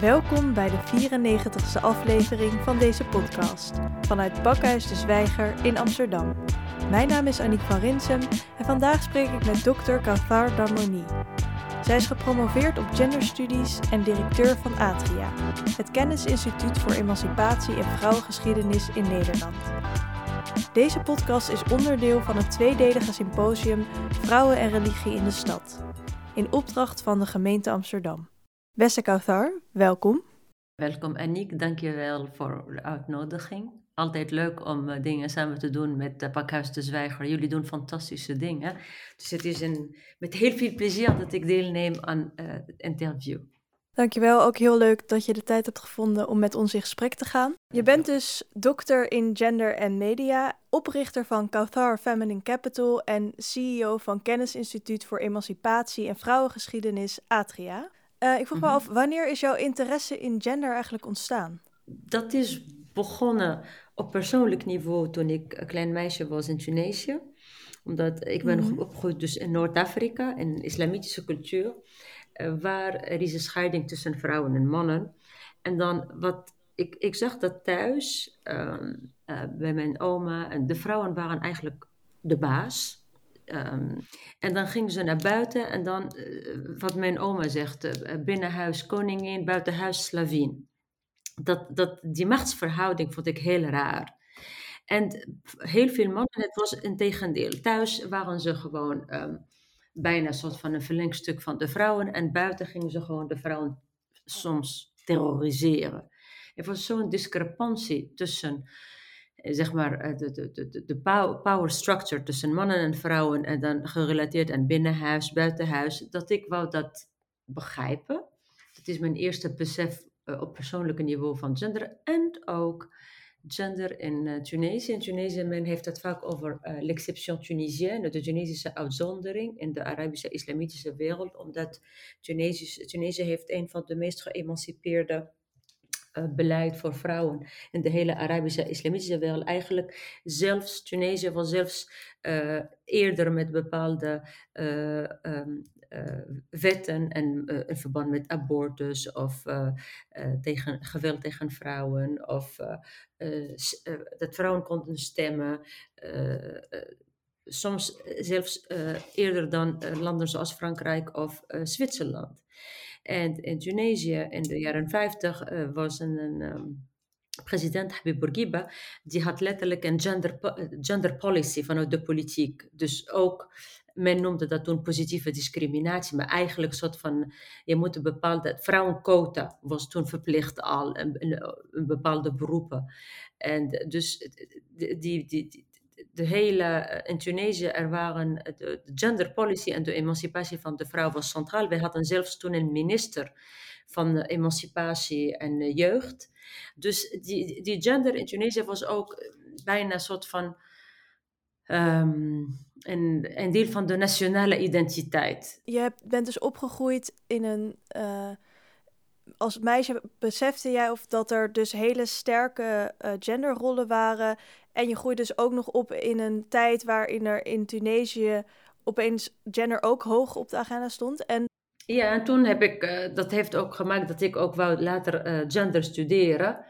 Welkom bij de 94e aflevering van deze podcast vanuit Bakhuis de Zwijger in Amsterdam. Mijn naam is Aniek van Rinsem en vandaag spreek ik met dokter Kauthar Darmoni. Zij is gepromoveerd op genderstudies en directeur van Atria, het kennisinstituut voor emancipatie en vrouwengeschiedenis in Nederland. Deze podcast is onderdeel van het tweedelige symposium Vrouwen en religie in de stad, in opdracht van de gemeente Amsterdam. Beste Kauthar, welkom. Welkom Aniek, dankjewel voor de uitnodiging. Altijd leuk om uh, dingen samen te doen met Pakhuis de Zwijger. Jullie doen fantastische dingen. Dus het is een, met heel veel plezier dat ik deelneem aan uh, het interview. Dankjewel, ook heel leuk dat je de tijd hebt gevonden om met ons in gesprek te gaan. Je bent dus dokter in gender en media, oprichter van Kauthar Feminine Capital en CEO van Kennisinstituut voor Emancipatie en Vrouwengeschiedenis Atria. Uh, ik vroeg me af, wanneer is jouw interesse in gender eigenlijk ontstaan? Dat is begonnen op persoonlijk niveau toen ik een klein meisje was in Tunesië. Omdat ik ben mm-hmm. opgegroeid dus in Noord-Afrika, in islamitische cultuur. Uh, waar er is een scheiding tussen vrouwen en mannen. En dan wat ik, ik zag dat thuis uh, uh, bij mijn oma. En de vrouwen waren eigenlijk de baas. Um, en dan gingen ze naar buiten en dan, uh, wat mijn oma zegt, binnenhuis koningin, buitenhuis slavin. Dat, dat, die machtsverhouding vond ik heel raar. En heel veel mannen, het was een tegendeel. Thuis waren ze gewoon um, bijna een soort van een verlengstuk van de vrouwen. En buiten gingen ze gewoon de vrouwen soms terroriseren. Er was zo'n discrepantie tussen zeg maar, eh, de, de, de, de power structure tussen mannen en vrouwen en dan gerelateerd aan binnenhuis, buitenhuis, dat ik wou dat begrijpen. Dat is mijn eerste besef uh, op persoonlijke niveau van gender en ook gender in uh, Tunesië. In Tunesië men heeft het vaak over uh, l'exception tunisienne, de Tunesische uitzondering in de Arabische islamitische wereld, omdat Tunesië, Tunesië heeft een van de meest geëmancipeerde uh, beleid voor vrouwen in de hele Arabische islamitische wereld. Eigenlijk zelfs Tunesië was zelfs eerder met bepaalde um, wetten en in verband met abortus of tegen, geweld tegen vrouwen of dat vrouwen konden stemmen. soms zelfs eerder dan landen zoals Frankrijk of Zwitserland. En in Tunesië in de jaren 50 uh, was een, een um, president Habib Bourguiba, die had letterlijk een gender, gender policy vanuit de politiek. Dus ook, men noemde dat toen positieve discriminatie, maar eigenlijk een soort van, je moet een bepaalde, vrouwenquota was toen verplicht al in, in bepaalde beroepen. En dus die, die, de hele, eh, in Tunesië, er waren de, de gender policy en de emancipatie van de vrouw was centraal. Wij hadden zelfs toen een minister van emancipatie en jeugd. Dus die, die gender in Tunesië was ook bijna een soort van um, een, een deel van de nationale identiteit. Je bent dus opgegroeid in een. Als meisje besefte jij of dat er dus hele sterke genderrollen waren en je groeit dus ook nog op in een tijd waarin er in Tunesië opeens gender ook hoog op de agenda stond. En ja, en toen heb ik, uh, dat heeft ook gemaakt dat ik ook wou later uh, gender studeren.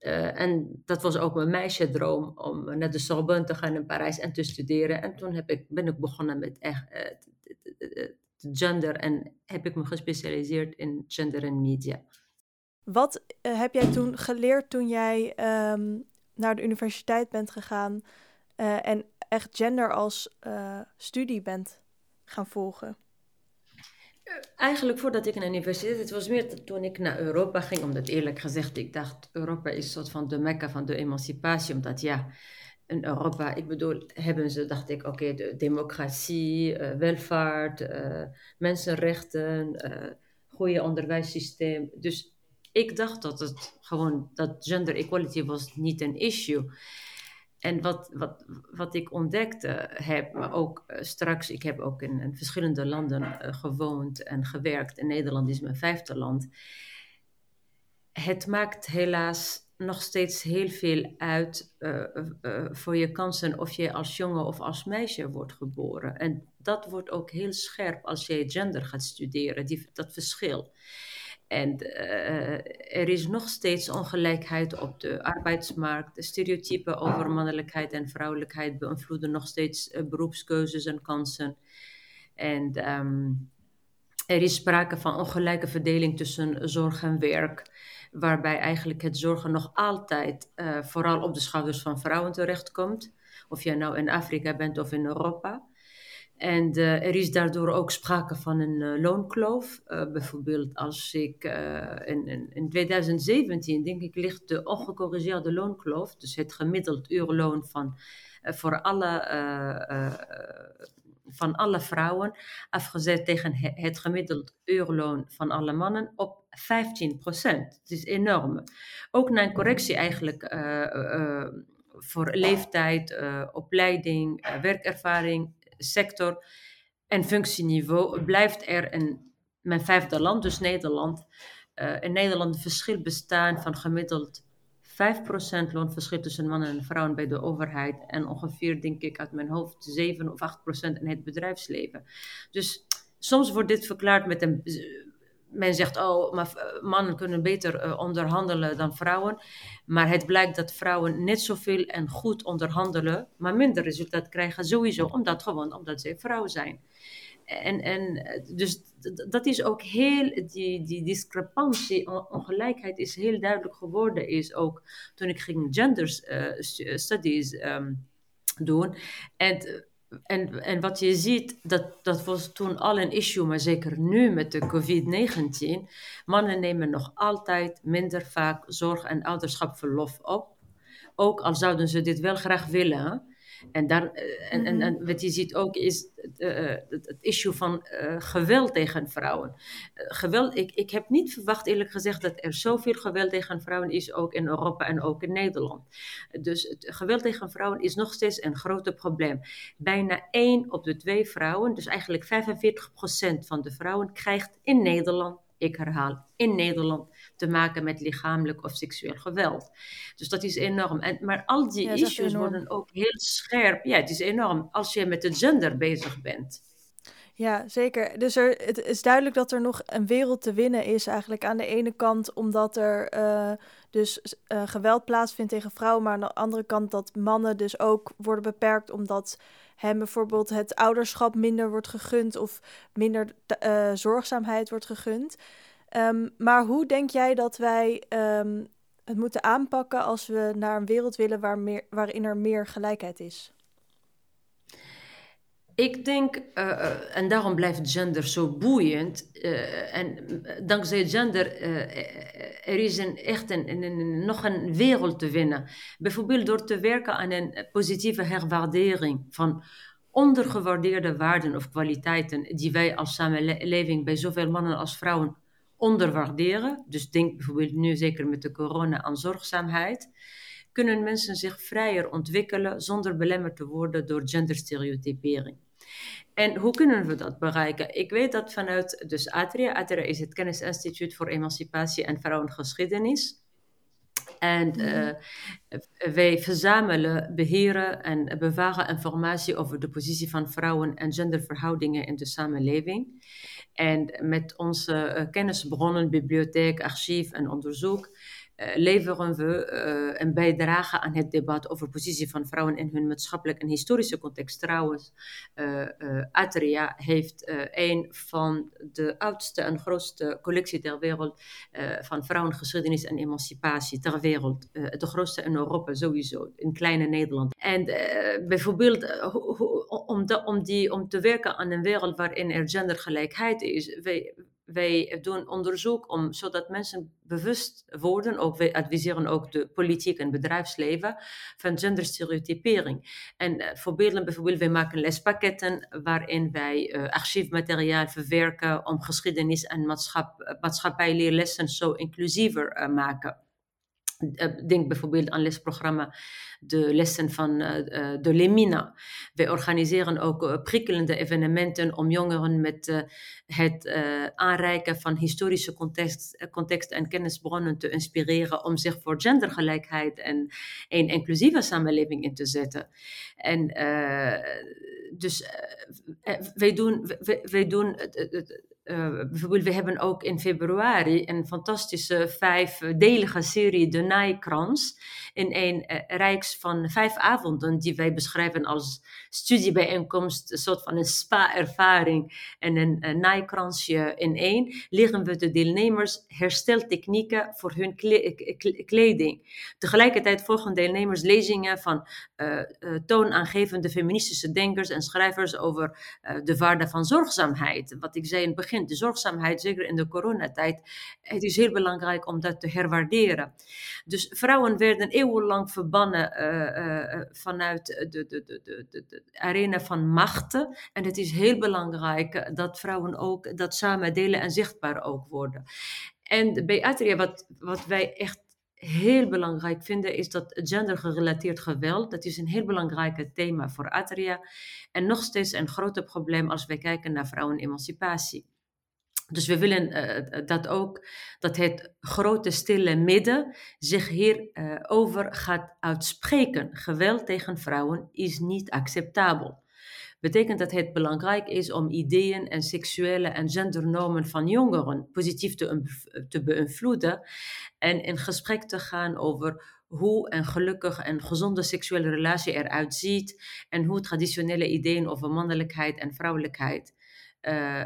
Uh, en dat was ook mijn meisjedroom om naar de Sorbonne te gaan in Parijs en te studeren. En toen heb ik, ben ik begonnen met echt gender en heb ik me gespecialiseerd in gender en media. Wat heb jij toen geleerd toen jij um, naar de universiteit bent gegaan en echt gender als studie bent gaan volgen? Eigenlijk voordat ik naar de universiteit, het was meer toen ik naar Europa ging, omdat eerlijk gezegd, ik dacht Europa is een soort van de mekka van de emancipatie, omdat ja, in Europa, ik bedoel, hebben ze, dacht ik, oké, okay, de democratie, uh, welvaart, uh, mensenrechten, uh, goede onderwijssysteem. Dus ik dacht dat het gewoon, dat gender equality was niet een issue. En wat, wat, wat ik ontdekte heb, maar ook uh, straks, ik heb ook in, verschillende landen uh, gewoond en gewerkt. In Nederland is mijn vijfde land. Het maakt helaas nog steeds heel veel uit voor je kansen of je als jongen of als meisje wordt geboren. En dat wordt ook heel scherp als je gender gaat studeren, die, dat verschil. En uh, er is nog steeds ongelijkheid op de arbeidsmarkt. De stereotypen over mannelijkheid en vrouwelijkheid beïnvloeden nog steeds uh, beroepskeuzes en kansen. En um, er is sprake van ongelijke verdeling tussen zorg en werk, waarbij eigenlijk het zorgen nog altijd uh, vooral op de schouders van vrouwen terechtkomt. Of je nou in Afrika bent of in Europa. En uh, er is daardoor ook sprake van een uh, loonkloof. Uh, bijvoorbeeld als ik in, in, in, 2017, denk ik, ligt de ongecorrigeerde loonkloof, dus het gemiddeld uurloon van, voor alle, van alle vrouwen, afgezet tegen het gemiddeld uurloon van alle mannen, op 15 procent. Het is enorm. Ook na een correctie eigenlijk voor leeftijd, opleiding, werkervaring sector en functieniveau blijft er in mijn vijfde land, dus Nederland, uh, in Nederland een verschil bestaan van gemiddeld 5% loonverschil tussen mannen en vrouwen bij de overheid en ongeveer, denk ik, uit mijn hoofd 7 of 8% in het bedrijfsleven. Dus soms wordt dit verklaard met een men zegt, oh, maar eh, mannen kunnen beter uh, onderhandelen dan vrouwen. Maar het blijkt dat vrouwen net zoveel en goed onderhandelen, maar minder resultaat krijgen sowieso, omdat gewoon omdat ze vrouwen zijn. En, en eh, dus dat is ook heel, die, die discrepantie, ongelijkheid is heel duidelijk geworden, is ook toen ik ging gender studies um, doen. En en, en wat je ziet, dat, dat was toen al een issue, maar zeker nu met de COVID-19. Mannen nemen nog altijd minder vaak zorg- en ouderschapverlof op. Ook al zouden ze dit wel graag willen. En, daar, eh, en, en, mhm. en, wat je ziet ook is uh, het, het, issue van uh, geweld tegen vrouwen. geweld, ik, ik heb niet verwacht eerlijk gezegd dat er zoveel geweld tegen vrouwen is, ook in Europa en ook in Nederland. Dus het geweld tegen vrouwen is nog steeds een groot probleem. Bijna één op de twee vrouwen, dus eigenlijk 45% van de vrouwen, krijgt in Nederland, ik herhaal, in Nederland te maken met lichamelijk of seksueel geweld. Dus dat is enorm. En, maar al die issues worden ook heel scherp. Ja, het is enorm als je met de gender bezig bent. Ja, zeker. Dus er, het is duidelijk dat er nog een wereld te winnen is eigenlijk. Aan de ene kant omdat er uh, dus uh, geweld plaatsvindt tegen vrouwen, maar aan de andere kant dat mannen dus ook worden beperkt omdat hem bijvoorbeeld het ouderschap minder wordt gegund of minder uh, zorgzaamheid wordt gegund. Um, maar hoe denk jij dat wij um, het moeten aanpakken als we naar een wereld willen waar meer, waarin er meer gelijkheid is? Ik denk, uh, en daarom blijft gender zo boeiend. Uh, en dankzij gender, er is een, echt een, nog een wereld te winnen. Bijvoorbeeld door te werken aan een positieve herwaardering van ondergewaardeerde waarden of kwaliteiten die wij als samenleving bij zoveel mannen als vrouwen onderwaarderen, dus denk bijvoorbeeld nu zeker met de corona aan zorgzaamheid, kunnen mensen zich vrijer ontwikkelen zonder belemmerd te worden door genderstereotypering. En hoe kunnen we dat bereiken? Ik weet dat vanuit dus ATRIA, ATRIA is het Kennisinstituut voor Emancipatie en Vrouwengeschiedenis. En uh, wij verzamelen, beheren en bewaren informatie over de positie van vrouwen en genderverhoudingen in de samenleving. En met onze uh, kennisbronnen, bibliotheek, archief en onderzoek leveren we uh, een bijdrage aan het debat over de positie van vrouwen in hun maatschappelijk en historische context. Trouwens, Atria heeft een van de oudste en grootste collectie ter wereld van vrouwengeschiedenis en emancipatie ter wereld. de grootste in Europa sowieso, in kleine Nederland. En bijvoorbeeld om, om, die, om te werken aan een wereld waarin er gendergelijkheid is. Wij, wij doen onderzoek om, zodat mensen bewust worden, ook, wij adviseren ook de politiek en bedrijfsleven, van genderstereotypering. En uh, voorbeelden, bijvoorbeeld, wij maken lespakketten waarin wij uh, archiefmateriaal verwerken om geschiedenis en maatschap, maatschappijleerlessen zo inclusiever uh, maken. Denk bijvoorbeeld aan lesprogramma de lessen van uh, de Lemina. We organiseren ook prikkelende evenementen om jongeren met het aanreiken van historische context, context en kennisbronnen te inspireren om zich voor gendergelijkheid en een inclusieve samenleving in te zetten. En dus wij doen, wij, doen het uh, bijvoorbeeld, we hebben ook in februari een fantastische vijfdelige serie, De Naaikrans, in een uh, van vijf avonden die wij beschrijven als studiebijeenkomst, een soort van een spa-ervaring en een, een naaikransje in één, leren we de deelnemers hersteltechnieken voor hun kleding. Tegelijkertijd volgen deelnemers lezingen van uh, toonaangevende feministische denkers en schrijvers over de waarde van zorgzaamheid. Wat ik zei in het begin de zorgzaamheid, zeker in de coronatijd, het is heel belangrijk om dat te herwaarderen. Dus vrouwen werden eeuwenlang verbannen uh, uh, vanuit de, de, de, de, de arena van machten. En het is heel belangrijk dat vrouwen ook dat samen delen en zichtbaar ook worden. En bij Atria, wat, wat wij echt heel belangrijk vinden, is dat gendergerelateerd geweld, dat is een heel belangrijk thema voor Atria. En nog steeds een groot probleem als wij kijken naar vrouwenemancipatie. Dus we willen uh, dat ook, dat het grote stille midden zich hierover uh, over gaat uitspreken. Geweld tegen vrouwen is niet acceptabel. Betekent dat het belangrijk is om ideeën en seksuele en gendernormen van jongeren positief te beïnvloeden en in gesprek te gaan over hoe een gelukkig en gezonde seksuele relatie eruit ziet en hoe traditionele ideeën over mannelijkheid en vrouwelijkheid uh,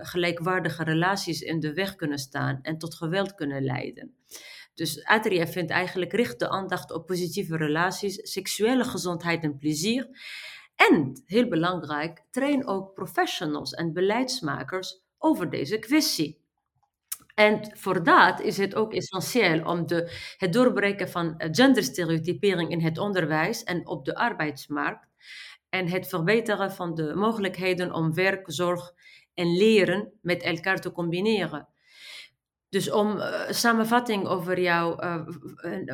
gelijkwaardige relaties in de weg kunnen staan en tot geweld kunnen leiden. Dus Adria vindt eigenlijk richt de aandacht op positieve relaties, seksuele gezondheid en plezier. En, heel belangrijk, train ook professionals en beleidsmakers over deze kwestie. En voor dat is het ook essentieel om de, het doorbreken van genderstereotypering in het onderwijs en op de arbeidsmarkt en het verbeteren van de mogelijkheden om werk, zorg en leren met elkaar te combineren. Dus om uh, samenvatting over jou, uh,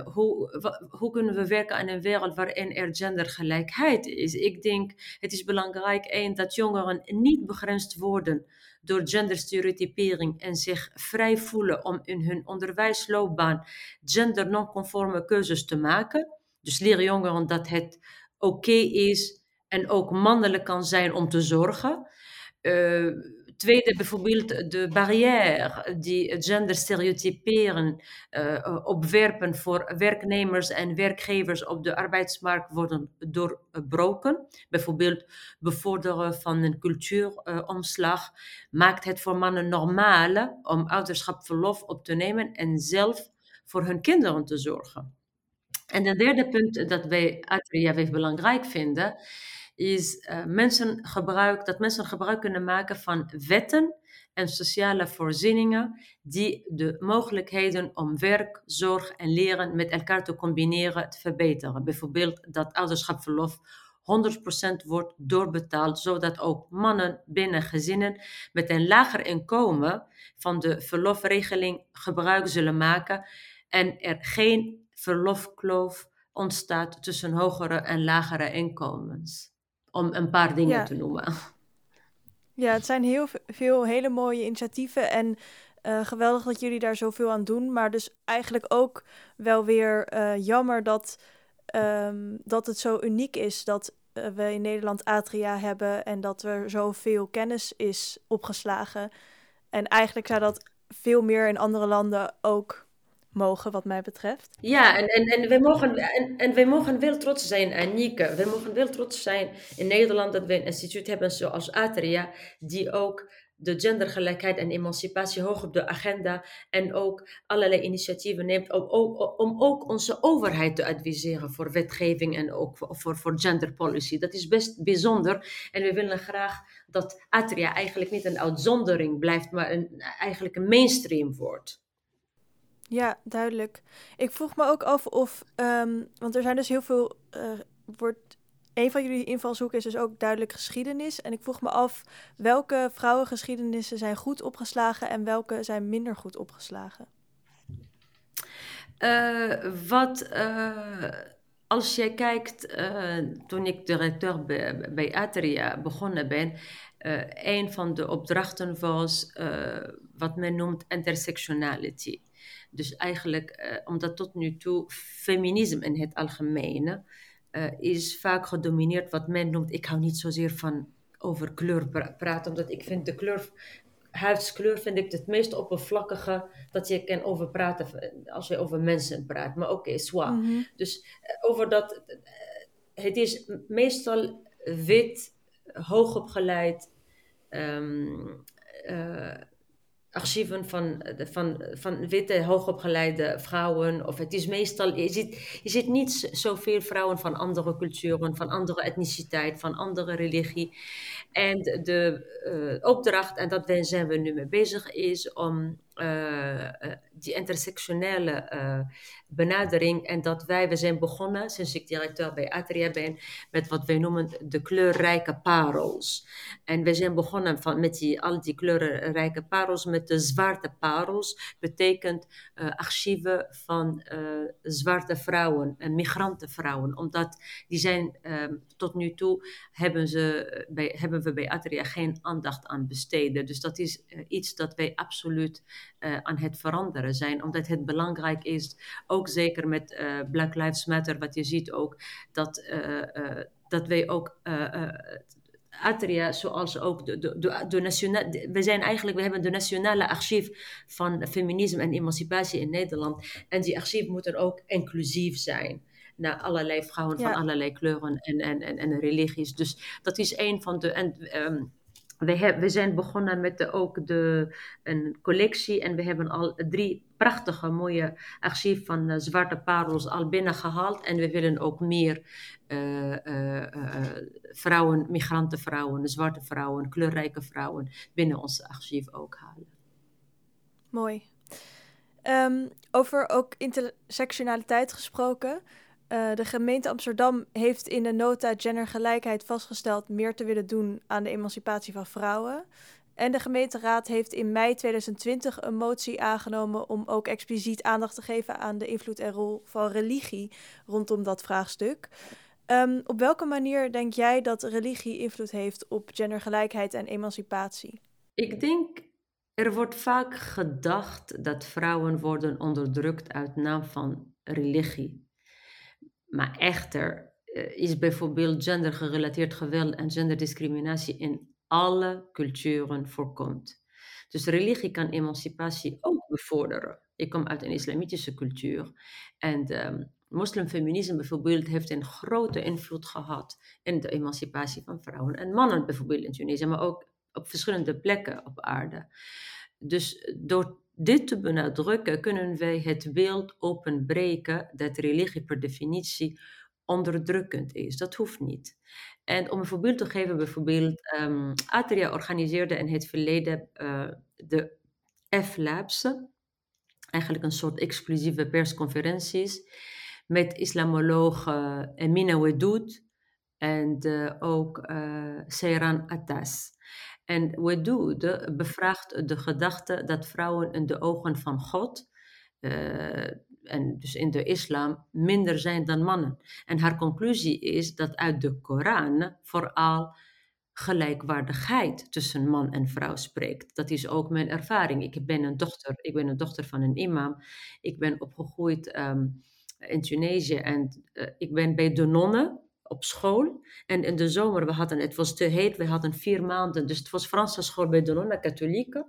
hoe, hoe kunnen we werken aan een wereld waarin er gendergelijkheid is? Ik denk het is belangrijk één, dat jongeren niet begrensd worden door genderstereotypering en zich vrij voelen om in hun onderwijsloopbaan gendernonconforme keuzes te maken. Dus leren jongeren dat het oké is en ook mannelijk kan zijn om te zorgen. Uh, tweede, bijvoorbeeld de barrière die genderstereotyperen uh, opwerpen voor werknemers en werkgevers op de arbeidsmarkt worden doorbroken. Bijvoorbeeld bevorderen van een cultuuromslag uh, maakt het voor mannen normaal om ouderschapverlof op te nemen en zelf voor hun kinderen te zorgen. En een derde punt dat wij Atria belangrijk vinden, is uh, mensen gebruik, dat mensen gebruik kunnen maken van wetten en sociale voorzieningen die de mogelijkheden om werk, zorg en leren met elkaar te combineren te verbeteren. Bijvoorbeeld dat ouderschapverlof 100% wordt doorbetaald, zodat ook mannen binnen gezinnen met een lager inkomen van de verlofregeling gebruik zullen maken en er geen verlofkloof ontstaat tussen hogere en lagere inkomens om een paar dingen te noemen. Ja, het zijn heel veel hele mooie initiatieven en uh, geweldig dat jullie daar zoveel aan doen. Maar dus eigenlijk ook wel weer uh, jammer dat, um, dat het zo uniek is dat uh, we in Nederland Atria hebben en dat er zoveel kennis is opgeslagen. En eigenlijk zou dat veel meer in andere landen ook mogen, wat mij betreft. Ja, en, en, en, wij, mogen, en, en wij mogen wel trots zijn, Anieke. We mogen wel trots zijn in Nederland dat we een instituut hebben zoals Atria, die ook de gendergelijkheid en emancipatie hoog op de agenda en ook allerlei initiatieven neemt om, om ook onze overheid te adviseren voor wetgeving en ook voor, voor gender policy. Dat is best bijzonder en we willen graag dat Atria eigenlijk niet een uitzondering blijft, maar een, eigenlijk een mainstream wordt. Ja, duidelijk. Ik vroeg me ook af of, um, want er zijn dus heel veel, uh, wordt, een van jullie invalshoeken is dus ook duidelijk geschiedenis. En ik vroeg me af welke vrouwengeschiedenissen zijn goed opgeslagen en welke zijn minder goed opgeslagen. wat, als jij kijkt, toen ik directeur bij, bij Atria begonnen ben, een van de opdrachten was wat men noemt intersectionality. Dus eigenlijk, omdat tot nu toe feminisme in het algemene is vaak gedomineerd wat men noemt, ik hou niet zozeer van over kleur praten, omdat ik vind de kleur, huidskleur vind ik het meest oppervlakkige dat je kan over praten als je over mensen praat. Maar oké, okay, mhm. Dus eh, over dat, eh, het is meestal wit, hoogopgeleid, um, archieven van, van, van witte, hoogopgeleide vrouwen. Of het is meestal, je ziet, je ziet niet zoveel vrouwen van andere culturen, van andere etniciteit, van andere religie. En de uh, opdracht, en dat zijn we nu mee bezig, is om uh, die intersectionele uh, benadering. En dat wij, we zijn begonnen, sinds ik directeur bij Atria ben, met wat wij noemen de kleurrijke parels. En we zijn begonnen van, met die, al die kleurrijke parels, met de zwarte parels. Betekent archieven van zwarte vrouwen en migrantenvrouwen. Omdat die zijn, ehm, tot nu toe, hebben, ze, bij, hebben we bij Atria geen aandacht aan besteden. Dus dat is iets dat wij absoluut uh, aan het veranderen zijn. Omdat het belangrijk is, ook zeker met uh, Black Lives Matter, wat je ziet ook, dat, uh, dat wij ook. Atria, zoals ook de, de, de, de nationale. We zijn eigenlijk, we hebben de nationale archief van feminisme en emancipatie in Nederland. En die archief moet ook inclusief zijn naar allerlei vrouwen van allerlei kleuren en, en, en, en religies. Dus dat is een van de. En, um, we, zijn begonnen met ook de, een collectie en we hebben al drie prachtige mooie archief van uh, zwarte parels al binnengehaald. En we willen ook meer uh, uh, vrouwen, migrantenvrouwen, zwarte vrouwen, kleurrijke vrouwen binnen ons archief ook halen. Mooi. Um, over ook intersectionaliteit gesproken. Uh, de gemeente Amsterdam heeft in de nota gendergelijkheid vastgesteld meer te willen doen aan de emancipatie van vrouwen. En de gemeenteraad heeft in mei 2020 een motie aangenomen om ook expliciet aandacht te geven aan de invloed en rol van religie rondom dat vraagstuk. Um, op welke manier denk jij dat religie invloed heeft op gendergelijkheid en emancipatie? Ik denk, er wordt vaak gedacht dat vrouwen worden onderdrukt uit naam van religie. Maar echter uh, is bijvoorbeeld gendergerelateerd geweld en genderdiscriminatie in alle culturen voorkomt. Dus religie kan emancipatie ook bevorderen. Ik kom uit een islamitische cultuur en um, moslimfeminisme bijvoorbeeld heeft een grote invloed gehad in de emancipatie van vrouwen en mannen bijvoorbeeld in Tunesië, maar ook op verschillende plekken op aarde. Dus door dit te benadrukken kunnen wij het beeld openbreken dat religie per definitie onderdrukkend is. Dat hoeft niet. En om een voorbeeld te geven, bijvoorbeeld, um, Atria organiseerde in het verleden uh, de F-Labs, eigenlijk een soort exclusieve persconferenties, met islamoloog uh, Emina Wedoud en uh, ook uh, Atas. En Wedoud bevraagt de gedachte dat vrouwen in de ogen van God, uh, en dus in de islam, minder zijn dan mannen. En haar conclusie is dat uit de Koran vooral gelijkwaardigheid tussen man en vrouw spreekt. Dat is ook mijn ervaring. Ik ben een dochter, ik ben een dochter van een imam. Ik ben opgegroeid um, in Tunesië en uh, ik ben bij de nonnen op school. En in de zomer, we hadden, het was te heet, we hadden vier maanden. Dus het was Franse school bij de katholieke.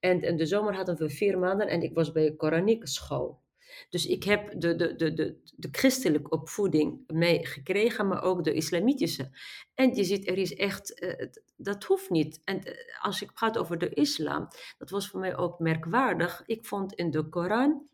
En in de zomer hadden we vier maanden en ik was bij een Koranieke school. Dus ik heb de, de, de, de, de christelijke opvoeding meegekregen, maar ook de islamitische. En je ziet, er is echt, uh, dat hoeft niet. En uh, als ik praat over de islam, dat was voor mij ook merkwaardig. Ik vond in de Koran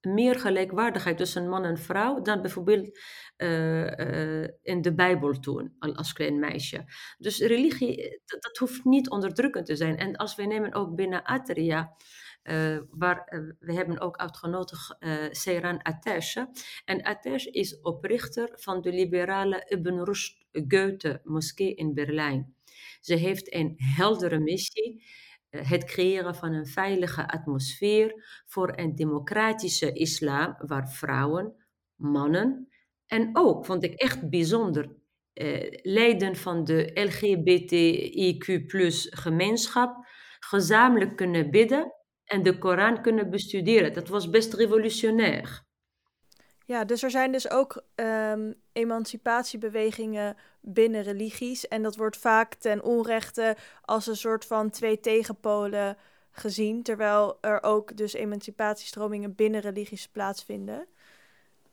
meer gelijkwaardigheid tussen man en vrouw dan bijvoorbeeld uh, uh, in de Bijbel toen, als klein meisje. Dus religie, dat, hoeft niet onderdrukkend te zijn. En als we nemen ook binnen Atria, uh, waar we hebben ook uitgenodigd Seyran Atesh. En Atesh is oprichter van de liberale Ibn Rushd Goethe moskee in Berlijn. Ze heeft een heldere missie eh, het creëren van een veilige atmosfeer voor een democratische islam waar vrouwen, mannen en ook, vond ik echt bijzonder, eh, leden van de LGBTIQ gemeenschap gezamenlijk kunnen bidden en de Koran kunnen bestuderen. Dat was best revolutionair. Ja, dus er zijn dus ook um, emancipatiebewegingen binnen religies. En dat wordt vaak ten onrechte als een soort van twee tegenpolen gezien. Terwijl er ook dus emancipatiestromingen binnen religies plaatsvinden.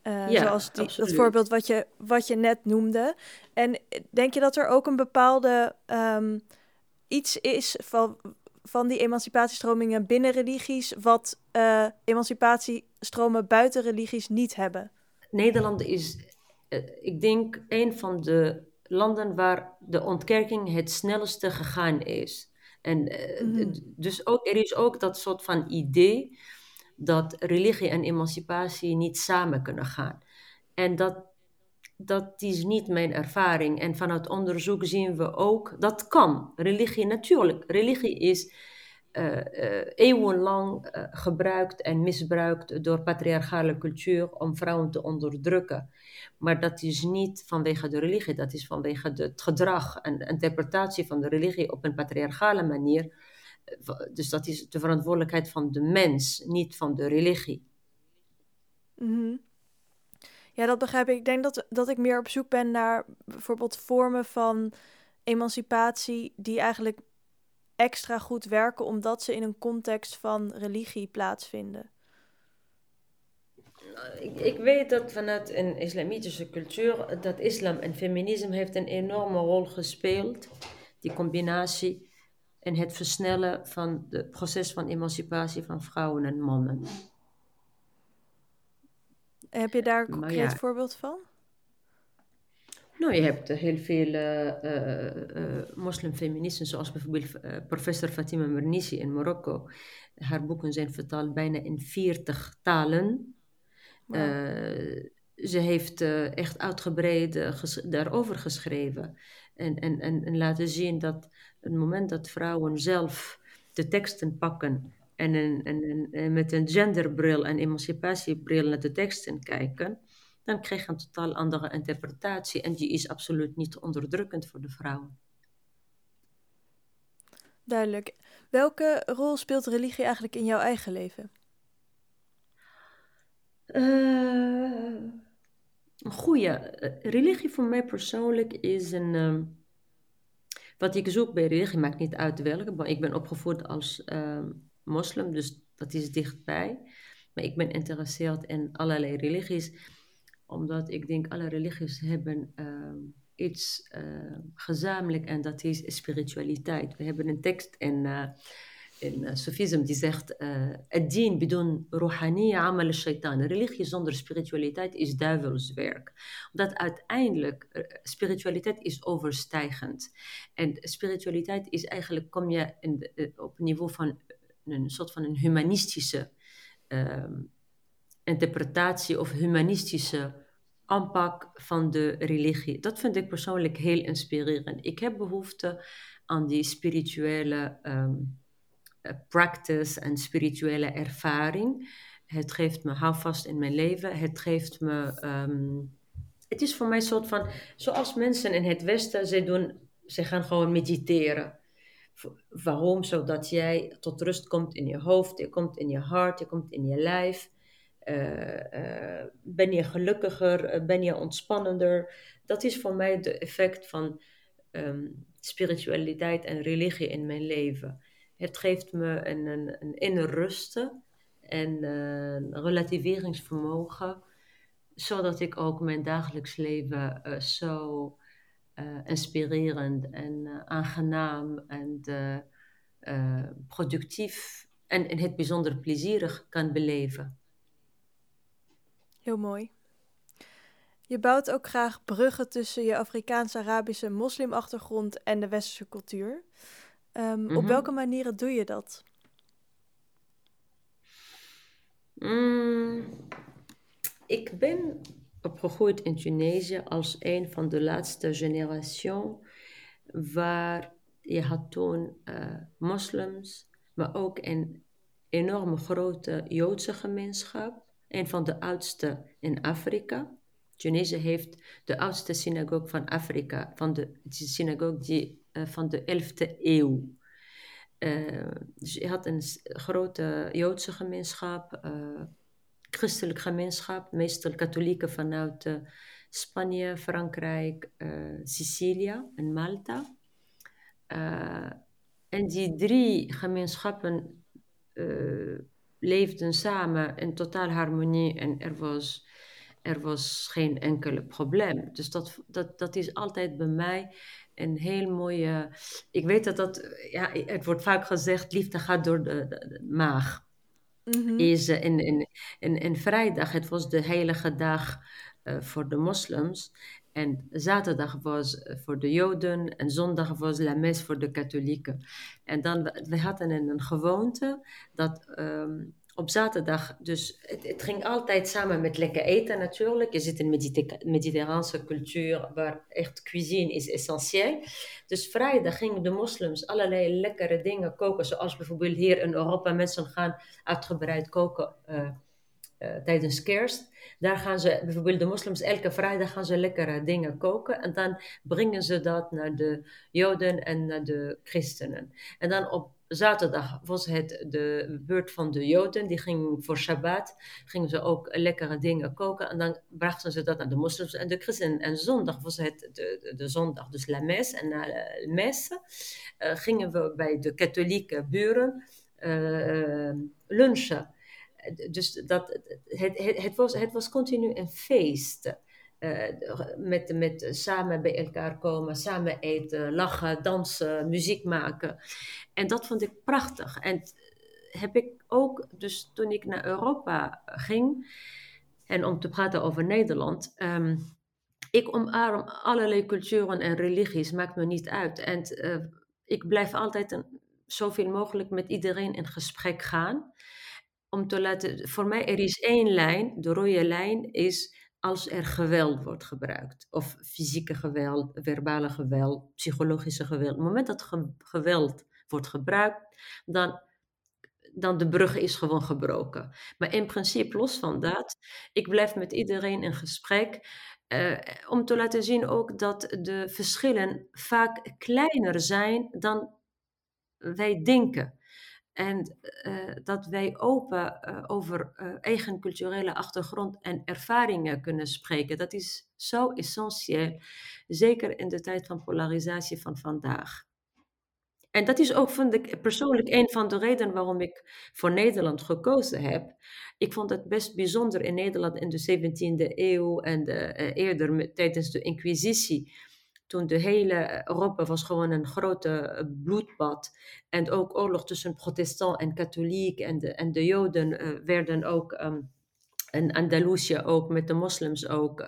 Uh, ja, zoals die, dat voorbeeld wat je, wat je net noemde. En denk je dat er ook een bepaalde um, iets is van, van die emancipatiestromingen binnen religies, wat uh, emancipatiestromen buiten religies niet hebben? Nederland is, uh, ik denk, een van de landen waar de ontkerking het snelste gegaan is. En uh, dus ook, er is ook dat soort van idee dat religie en emancipatie niet samen kunnen gaan. En dat, dat is niet mijn ervaring. En vanuit onderzoek zien we ook dat kan. Religie, natuurlijk. Religie is uh, uh, eeuwenlang uh, gebruikt en misbruikt door patriarchale cultuur om vrouwen te onderdrukken. Maar dat is niet vanwege de religie, dat is vanwege het gedrag en interpretatie van de religie op een patriarchale manier dus dat is de verantwoordelijkheid van de mens, niet van de religie. Mm Ja, dat begrijp ik. Ik denk dat, dat ik meer op zoek ben naar bijvoorbeeld vormen van emancipatie die eigenlijk extra goed werken omdat ze in een context van religie plaatsvinden. Ik, weet dat vanuit een islamitische cultuur dat islam en feminisme heeft een enorme rol gespeeld. Die combinatie en het versnellen van het proces van emancipatie van vrouwen en mannen. Heb je daar een concreet voorbeeld van? Nou, je hebt heel veel uh, uh, moslimfeministen, zoals bijvoorbeeld professor Fatima Mernissi in Marokko. Haar boeken zijn vertaald bijna in 40 talen. ze heeft echt uitgebreid daarover geschreven en, en, en, en laten zien dat het moment dat vrouwen zelf de teksten pakken en, en, en, met een genderbril en emancipatiebril naar de teksten kijken, dan krijg je een totaal andere interpretatie en die is absoluut niet onderdrukkend voor de vrouwen. Duidelijk. Welke rol speelt religie eigenlijk in jouw eigen leven? Uh, een goede. Eh, religie voor mij persoonlijk is een. Ehm, wat ik zoek bij religie maakt niet uit welke, maar ik ben opgevoed als uh, moslim, dus dat is dichtbij. Maar ik ben geïnteresseerd in allerlei religies, omdat ik denk alle religies hebben uh, iets uh, gezamenlijk en dat is spiritualiteit. We hebben een tekst in, uh, in Sufisme die zegt: Het dien bidon ruhaniya amal shaitan. Religie zonder spiritualiteit is duivelswerk. Omdat uiteindelijk spiritualiteit is overstijgend. En spiritualiteit is eigenlijk, kom je op het niveau van een soort van een humanistische uh, interpretatie of humanistische aanpak van de religie. Dat vind ik persoonlijk heel inspirerend. Ik heb behoefte aan die spirituele um, practice en spirituele ervaring. Het geeft me houvast in mijn leven. Het geeft me. Um, het is voor mij een soort van. Zoals mensen in het Westen, ze doen ze gaan gewoon mediteren. Waarom? Zodat jij tot rust komt in je hoofd, je komt in je hart, je komt in je lijf. Uh, uh, ben je gelukkiger, uh, ben je ontspannender. Dat is voor mij de effect van um, spiritualiteit en religie in mijn leven. Het geeft me een, een, een inner rusten en een relativeringsvermogen, zodat ik ook mijn dagelijks leven zo inspirerend en uh, aangenaam en uh, productief en in het bijzonder plezierig kan beleven. Heel mooi. Je bouwt ook graag bruggen tussen je Afrikaans-Arabische moslimachtergrond en de westerse cultuur. Um, mm -hmm. Op mhm. welke manieren doe je dat? Mm, ik ben opgegroeid in Tunesië als een van de laatste generatie waar je had toen uh, moslims, maar ook een enorme grote Joodse gemeenschap. Een van de oudste in Afrika. Tunesië heeft de oudste synagoge van Afrika, van de, synagoge die, uh, van de 11e eeuw. Uh, dus je had een grote Joodse gemeenschap, uh, christelijk gemeenschap, meestal katholieken vanuit Spanje, Frankrijk, Sicilië en Malta. en die drie gemeenschappen leefden samen in totaal harmonie en er was, er was geen enkel probleem. Dus dat, dat, dat is altijd bij mij een heel mooie. Ik weet dat dat, ja, het wordt vaak gezegd, liefde gaat door de, maag. Mm Is in, in, in, in vrijdag, het was de heilige dag uh, voor de moslims. En zaterdag was voor de Joden en zondag was la mes voor de katholieken. En dan, we hadden een gewoonte dat um, op zaterdag, dus het, ging altijd samen met lekker eten natuurlijk. Je zit in een mediterraanse cultuur waar echt cuisine is essentieel. Dus vrijdag gingen de moslims allerlei lekkere dingen koken. Zoals bijvoorbeeld hier in Europa mensen gaan uitgebreid koken uh, uh, tijdens kerst. Daar gaan ze, bijvoorbeeld de moslims, elke vrijdag gaan ze lekkere dingen koken. En dan brengen ze dat naar de joden en naar de christenen. En dan op zaterdag was het de beurt van de Joden. Die gingen voor Shabbat, gingen ze ook lekkere dingen koken. En dan brachten ze dat aan de moslims en de christenen. En zondag was het de, de, zondag, dus la mes. En na de messe uh, gingen we bij de katholieke buren uh, lunchen. Dus dat, het, het, was, het was continu een feest. Uh, met, met samen bij elkaar komen, samen eten, lachen, dansen, muziek maken. En dat vond ik prachtig. En heb ik ook, dus toen ik naar Europa ging, en om te praten over Nederland, um, ik omarm allerlei culturen en religies, maakt me niet uit. En ik blijf altijd een, zoveel mogelijk met iedereen in gesprek gaan. Om te laten, voor mij er is één lijn, de rode lijn is als er geweld wordt gebruikt. Of fysieke geweld, verbale geweld, psychologische geweld. Op het moment dat geweld wordt gebruikt, dan, dan de brug is gewoon gebroken. Maar in principe, los van dat, ik blijf met iedereen in gesprek. Uh, om te laten zien ook dat de verschillen vaak kleiner zijn dan wij denken. En uh, dat wij open uh, over uh, eigen culturele achtergrond en ervaringen kunnen spreken. Dat is zo essentieel, zeker in de tijd van polarisatie van vandaag. En dat is ook, vind ik persoonlijk, een van de redenen waarom ik voor Nederland gekozen heb. Ik vond het best bijzonder in Nederland in de 17e eeuw en de, eerder tijdens de Inquisitie toen de hele Europa was gewoon een grote eh, bloedbad. En ook oorlog tussen protestant en katholiek. En de, en de Joden uh, werden ook, um, in Andalusië ook, met de moslims ook,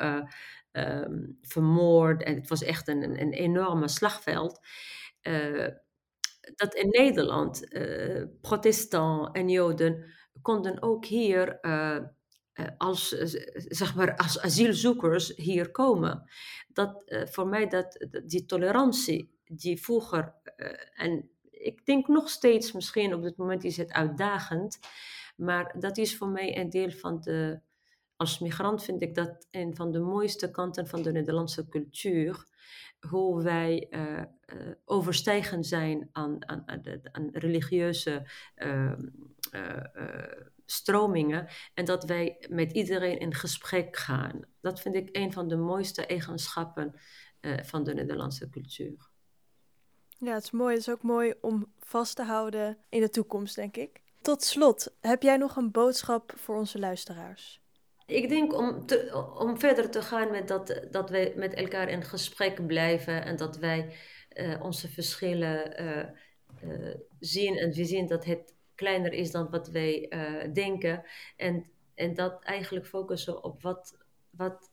um, vermoord. En het was echt een, een, enorme slagveld. Uh, dat in Nederland protestant en Joden konden ook hier eh, als, eh, zeg maar, als asielzoekers hier komen. Dat, uh, voor mij dat, die tolerantie die vroeger, en ik denk nog steeds misschien op dit moment is het uitdagend, maar dat is voor mij een deel van de, als migrant vind ik dat een van de mooiste kanten van de Nederlandse cultuur. Hoe wij uh, uh, overstijgen zijn aan, aan, religieuze uh, stromingen en dat wij met iedereen in gesprek gaan. Dat vind ik een van de mooiste eigenschappen uh, van de Nederlandse cultuur. Ja, het is mooi. Het is ook mooi om vast te houden in de toekomst, denk ik. Tot slot, heb jij nog een boodschap voor onze luisteraars? Ik denk om, te, om verder te gaan met dat, dat wij met elkaar in gesprek blijven en dat wij uh, onze verschillen uh, zien en we zien dat het kleiner is dan wat wij uh, denken. En, en dat eigenlijk focussen op wat, wat,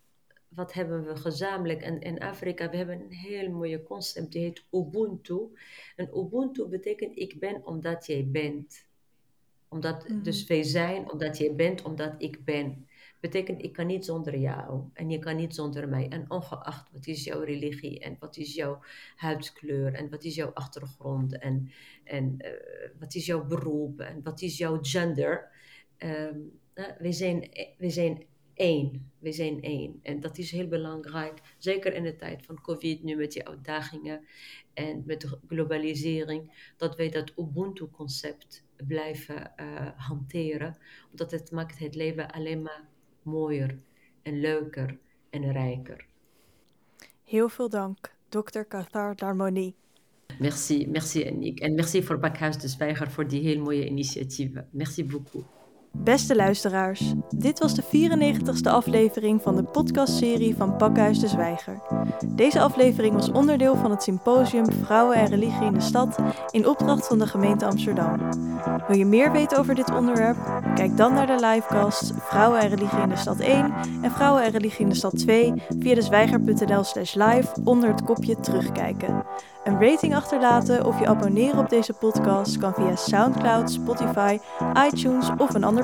wat hebben we gezamenlijk. En in Afrika, we hebben een heel mooie concept, die heet Ubuntu. En Ubuntu betekent ik ben omdat jij bent. Omdat, mm. Dus wij zijn omdat jij bent, omdat ik ben. Betekent ik kan niet zonder jou en je kan niet zonder mij. En ongeacht wat is jouw religie en wat is jouw huidskleur en wat is jouw achtergrond en, en uh, wat is jouw beroep en wat is jouw gender. Um, we, zijn, we zijn één. We zijn één. En dat is heel belangrijk. Zeker in de tijd van COVID, nu met die uitdagingen en met de globalisering, dat wij dat Ubuntu-concept blijven uh, hanteren. Omdat het maakt het leven alleen maar mooier en leuker en rijker. Heel veel dank, dokter Cathar Darmonie. Merci, merci Annick. En merci voor Bakhuis de Zwijger voor die heel mooie initiatieven. Merci beaucoup. Beste luisteraars, dit was de 94ste aflevering van de podcastserie van Pakhuis de Zwijger. Deze aflevering was onderdeel van het symposium Vrouwen en Religie in de Stad in opdracht van de gemeente Amsterdam. Wil je meer weten over dit onderwerp? Kijk dan naar de livecasts Vrouwen en Religie in de Stad 1 en Vrouwen en Religie in de Stad 2 via de zwijger.nl slash live onder het kopje terugkijken. Een rating achterlaten of je abonneren op deze podcast kan via SoundCloud, Spotify, iTunes of een ander